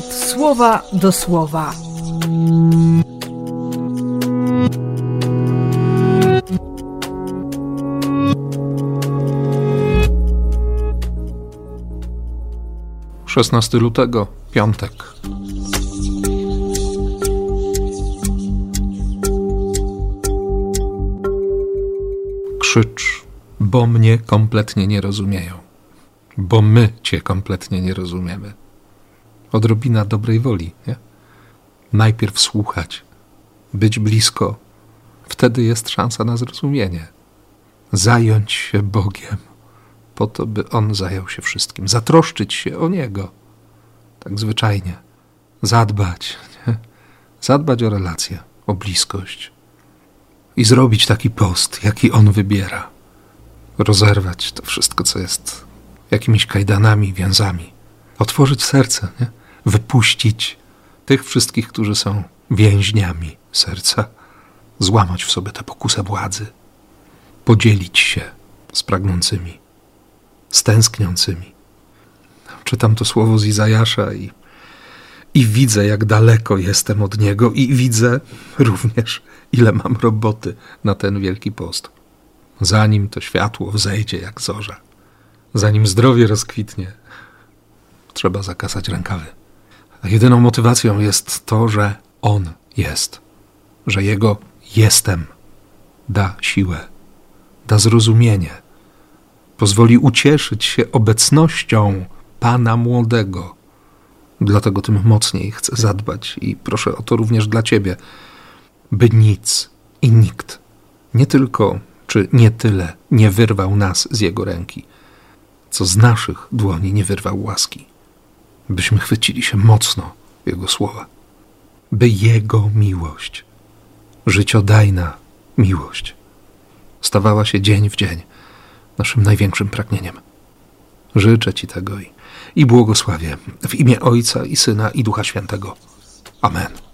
słowa do słowa. Szesnasty lutego, piątek. Krzycz, bo mnie kompletnie nie rozumieją, bo my cię kompletnie nie rozumiemy odrobina dobrej woli. Nie? Najpierw słuchać, być blisko, wtedy jest szansa na zrozumienie. Zająć się Bogiem, po to, by On zajął się wszystkim, zatroszczyć się o Niego, tak zwyczajnie, zadbać, nie? zadbać o relacje, o bliskość i zrobić taki post, jaki On wybiera. Rozerwać to wszystko, co jest jakimiś kajdanami, więzami. Otworzyć serce, nie? Wypuścić tych wszystkich, którzy są więźniami serca, złamać w sobie tę pokusę władzy, podzielić się z pragnącymi, stęskniącymi. Czytam to słowo z Izajasza i, i widzę, jak daleko jestem od niego, i widzę również, ile mam roboty na ten wielki post. Zanim to światło wzejdzie jak zorza, zanim zdrowie rozkwitnie, trzeba zakasać rękawy. A jedyną motywacją jest to, że On jest, że Jego jestem da siłę, da zrozumienie, pozwoli ucieszyć się obecnością Pana młodego. Dlatego tym mocniej chcę zadbać i proszę o to również dla Ciebie, by nic i nikt, nie tylko czy nie tyle, nie wyrwał nas z Jego ręki, co z naszych dłoni nie wyrwał łaski byśmy chwycili się mocno Jego słowa, by Jego miłość, życiodajna miłość, stawała się dzień w dzień naszym największym pragnieniem. Życzę Ci tego i, i błogosławię w imię Ojca i Syna i Ducha Świętego. Amen.